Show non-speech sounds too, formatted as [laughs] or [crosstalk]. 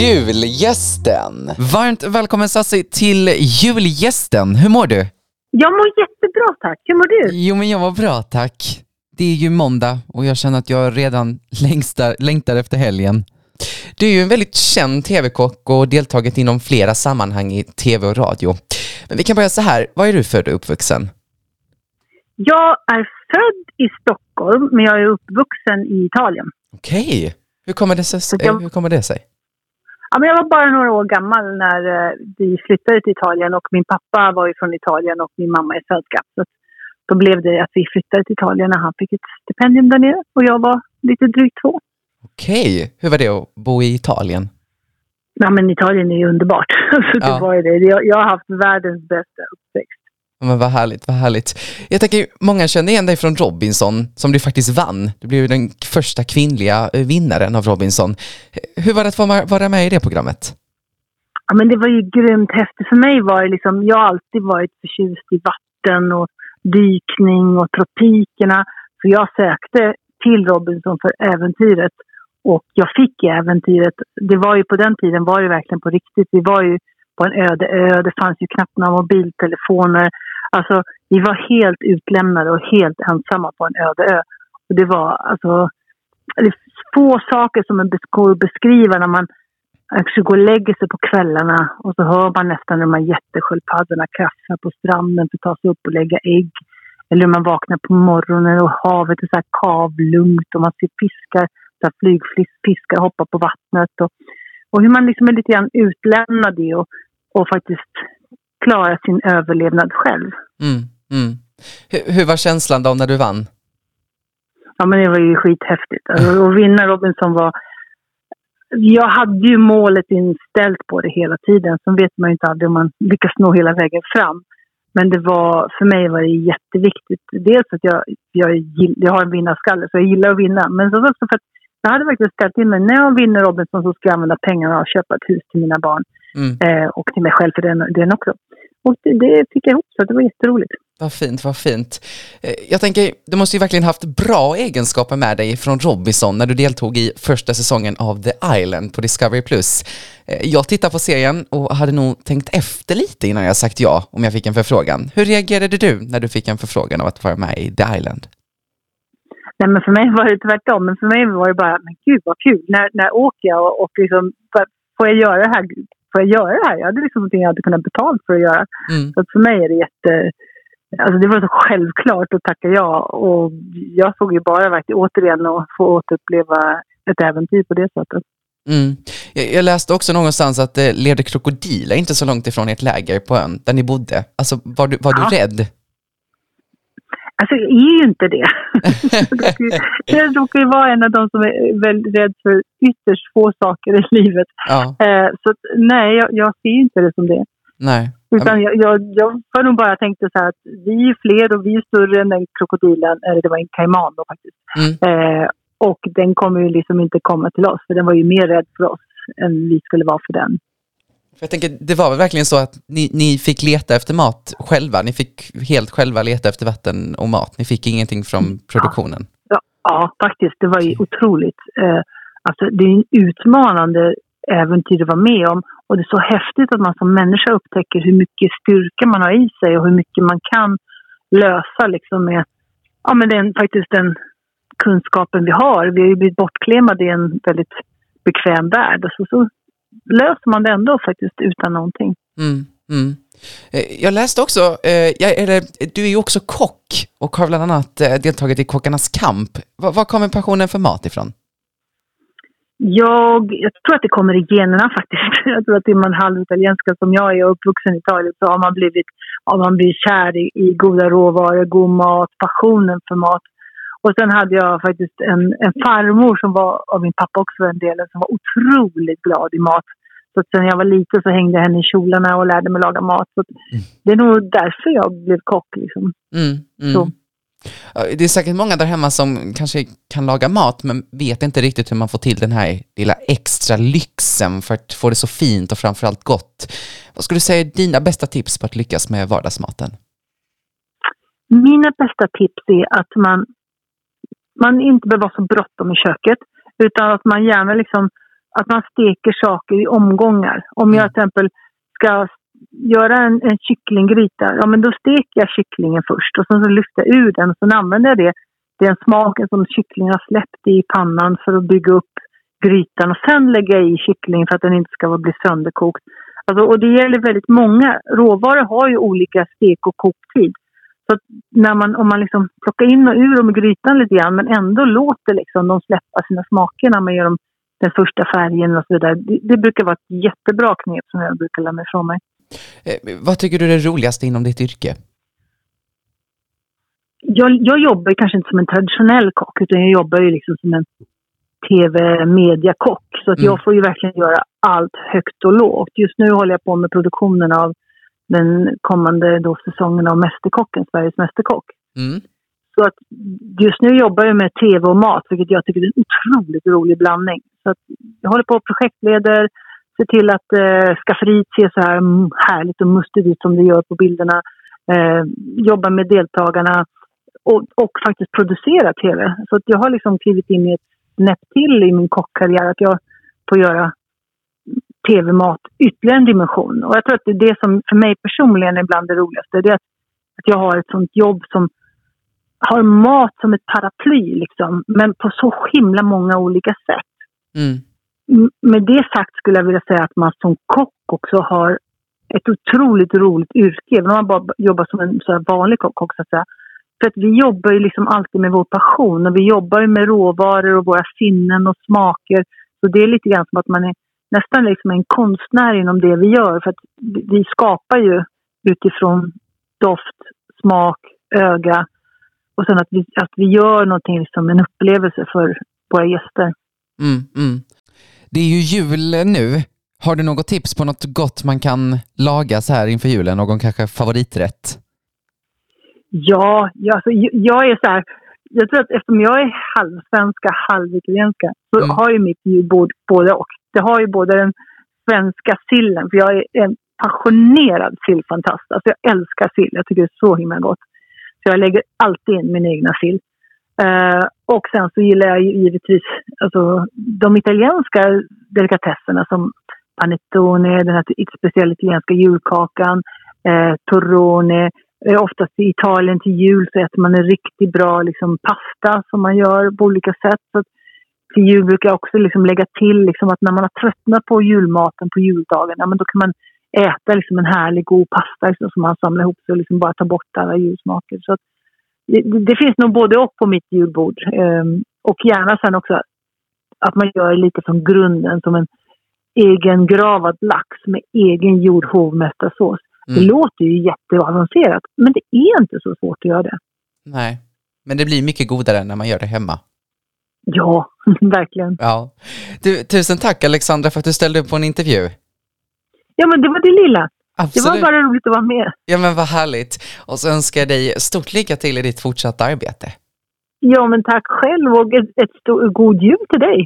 Julgästen! Varmt välkommen Sassi till julgästen. Hur mår du? Jag mår jättebra tack. Hur mår du? Jo men jag mår bra tack. Det är ju måndag och jag känner att jag redan längtar, längtar efter helgen. Du är ju en väldigt känd tv-kock och deltagit inom flera sammanhang i tv och radio. Men vi kan börja så här, var är du född och uppvuxen? Jag är född i Stockholm, men jag är uppvuxen i Italien. Okej. Hur, kommer det sig, jag- hur kommer det sig? Ja, men jag var bara några år gammal när eh, vi flyttade till Italien och min pappa var ju från Italien och min mamma är svenska. Så då blev det att vi flyttade till Italien när han fick ett stipendium där nere och jag var lite drygt två. Okej, hur var det att bo i Italien? Ja, men Italien är ju underbart. [laughs] Så det Ja. var det. Jag, jag har haft världens bästa uppväxt. Ja, Men vad härligt, vad härligt. Jag tänker, många känner igen dig från Robinson, som du faktiskt vann. Du blev ju den första kvinnliga eh, vinnaren av Robinson. Hur var det att få vara med i det programmet? Ja, men det var ju grymt häftigt. För mig var det liksom, jag har alltid varit förtjust i vatten och dykning och tropikerna. Så jag sökte till Robinson för äventyret. Och jag fick äventyret. Det var ju på den tiden var det verkligen på riktigt. Vi var ju på en öde ö. Det fanns ju knappt några mobiltelefoner. Alltså, vi var helt utlämnade och helt ensamma på en öde ö. Och det var alltså det är få saker som går att beskriva när man Alltså går och lägger sig på kvällarna och så hör man nästan de här jättesköldpaddorna krafsa på stranden för att ta sig upp och lägga ägg. Eller man vaknar på morgonen och havet är så här kavlugnt och man ser fiskar, så här flygfiskar hoppa på vattnet. Och, och hur man liksom är lite grann utlämnad i och, och faktiskt klara sin överlevnad själv. Mm, mm. Hur, hur var känslan då när du vann? Ja, men det var ju skithäftigt. Alltså, att vinna Robinson var... Jag hade ju målet inställt på det hela tiden. Sen vet man ju inte aldrig om man lyckas nå hela vägen fram. Men det var, för mig var det jätteviktigt. Dels att jag, jag, jag har en vinnarskalle, så jag gillar att vinna. Men så också för att jag hade verkligen ställt in mig. När jag vinner Robinson så ska jag använda pengarna och köpa ett hus till mina barn. Mm. Eh, och till mig själv för den, den också. Och det, fick jag ihop, så det var jätteroligt. Vad fint, vad fint. Eh, Jag tänker, du måste ju verkligen haft bra egenskaper med dig från Robinson när du deltog i första säsongen av The Island på Discovery+. Eh, Jag tittar på serien och hade nog tänkt efter lite innan jag sagt ja om jag fick en förfrågan. Hur reagerade du när du fick en förfrågan av att vara med i The Island? Nej, men för mig var det tvärtom. Men för mig var det bara, men gud vad kul. När, när åker jag och, och liksom, får jag göra det här? Får jag göra det här? Jag hade liksom någonting jag hade kunnat betala för att göra. Mm. Så att för mig är det jätte... Alltså det var så självklart att tacka ja. Och jag såg ju bara verkligen återigen att få återuppleva ett äventyr på det sättet. Mm. Jag, läste också någonstans att det levde krokodiler inte så långt ifrån ert läger på ön där ni bodde. Alltså, var du, var Ja. du rädd? Alltså jag är ju inte det. [laughs] Jag råkar ju- vara en av de som är väldigt rädd för ytterst få saker i livet. Ja, Eh, så nej, jag, jag ser inte det som det. nej. Utan jag, jag, jag var nog bara tänkte så här att vi är fler och vi är större än den krokodilen, eller det var en kaiman då faktiskt. Mm. Eh, och den kommer ju liksom inte komma till oss, för den var ju mer rädd för oss än vi skulle vara för den. För jag tänker, det var väl verkligen så att ni, ni fick leta efter mat själva? Ni fick helt själva leta efter vatten och mat? Ni fick ingenting från produktionen? Ja, ja faktiskt. Det var ju otroligt. Eh, alltså, det är en utmanande äventyr att vara med om. Och det är så häftigt att man som människa upptäcker hur mycket styrka man har i sig och hur mycket man kan lösa liksom med ja, men den, faktiskt den kunskapen vi har. Vi har ju blivit bortklemade i en väldigt bekväm värld. Och så, så löser man det ändå faktiskt utan någonting. Mm, mm. Eh, Jag läste också, eh, du är ju också kock och har bland annat eh, deltagit i Kockarnas kamp. Var, var kommer passionen för mat ifrån? Jag, jag tror att det kommer i generna faktiskt. [laughs] Jag tror att är man halvitalienska som jag är och uppvuxen i Italien så har man blivit, har man blivit kär i, i goda råvaror, god mat, passionen för mat. Och sen hade jag faktiskt en, en farmor som var, av min pappa också en del, som var otroligt glad i mat. Så att sen jag var liten så hängde jag henne i kjolarna och lärde mig laga mat. Så att Det är nog därför jag blev kock. Liksom. Mm, mm. Så. Det är säkert många där hemma som kanske kan laga mat men vet inte riktigt hur man får till den här lilla extra lyxen för att få det så fint och framförallt gott. Vad skulle du säga är dina bästa tips på att lyckas med vardagsmaten? Mina bästa tips är att man, man inte behöver vara så bråttom i köket. Utan att man gärna liksom, att man steker saker i omgångar. Om jag till exempel ska göra en, en kycklinggryta, ja men då steker jag kycklingen först och sen så lyfter jag ur den och sen använder jag det, den smaken som kycklingen har släppt i pannan för att bygga upp grytan och sen lägga i kycklingen för att den inte ska bli sönderkokt. Alltså, och det gäller väldigt många. Råvaror har ju olika stek och koktid. Så när man, om man liksom plockar in och ur dem i grytan lite grann men ändå låter liksom dem släppa sina smaker när man gör dem den första färgen och så vidare. Det, det brukar vara ett jättebra knep som jag brukar lämna ifrån mig. Eh, vad tycker du är det roligaste inom ditt yrke? Jag, jag jobbar kanske inte som en traditionell kock utan jag jobbar ju liksom som en tv-mediakock. Så att mm. jag får ju verkligen göra allt högt och lågt. Just nu håller jag på med produktionen av den kommande då säsongen av Mästerkocken, Sveriges Mästerkock. Mm. Så att just nu jobbar jag med tv och mat, vilket jag tycker är en otroligt rolig blandning. Så att jag håller på och projektleder, ser till att eh, skafferiet ser så här härligt och mustigt ut som det gör på bilderna. Eh, jobbar med deltagarna och, och faktiskt producera tv. Så att jag har liksom klivit in i ett snäpp till i min kockkarriär, att jag får göra tv-mat ytterligare en dimension. Och jag tror att det är det som för mig personligen är bland det roligaste. Det är att, att jag har ett sånt jobb som har mat som ett paraply, liksom, men på så himla många olika sätt. Mm. Med det sagt skulle jag vilja säga att man som kock också har ett otroligt roligt yrke, även om man bara jobbar som en så vanlig kock. Så att säga. För att vi jobbar ju liksom alltid med vår passion och vi jobbar med råvaror och våra sinnen och smaker. Så det är lite grann som att man är nästan liksom en konstnär inom det vi gör. För att vi skapar ju utifrån doft, smak, öga och sen att vi, att vi gör någonting, liksom en upplevelse för våra gäster. Mm, mm. Det är ju jul nu. Har du något tips på något gott man kan laga så här inför julen? Någon kanske favoriträtt? Ja, jag, alltså, jag är så här. Jag tror att eftersom jag är halvsvenska, halvitalienska så mm. har ju mitt julbord både och. Det har ju både den svenska sillen, för jag är en passionerad sillfantast. Alltså jag älskar sill, jag tycker det är så himla gott. Så jag lägger alltid in min egna sill. Uh, och sen så gillar jag givetvis alltså, de italienska delikatesserna som panettone, den här speciella italienska julkakan, eh, torrone. Oftast i Italien till jul så äter man en riktigt bra liksom, pasta som man gör på olika sätt. Så till jul brukar jag också liksom lägga till liksom, att när man har tröttnat på julmaten på juldagen, ja, men då kan man äta liksom, en härlig god pasta liksom, som man samlar ihop sig och liksom bara ta bort alla julsmaker. Så att, det, det, finns nog både och på mitt julbord. Um, och gärna sen också att man gör lite från grunden som en egen gravad lax med egen gjord hovmästarsås. Mm. Det låter ju jätteavancerat, men det är inte så svårt att göra det. Nej, men det blir mycket godare när man gör det hemma. Ja, [laughs] verkligen. Ja. Du, tusen tack Alexandra för att du ställde upp på en intervju. Ja, men det var det lilla. Absolut. Det var bara roligt att vara med. Ja, men vad härligt. Och så önskar jag dig stort lycka till i ditt fortsatta arbete. Ja, men tack själv och ett, ett god jul till dig.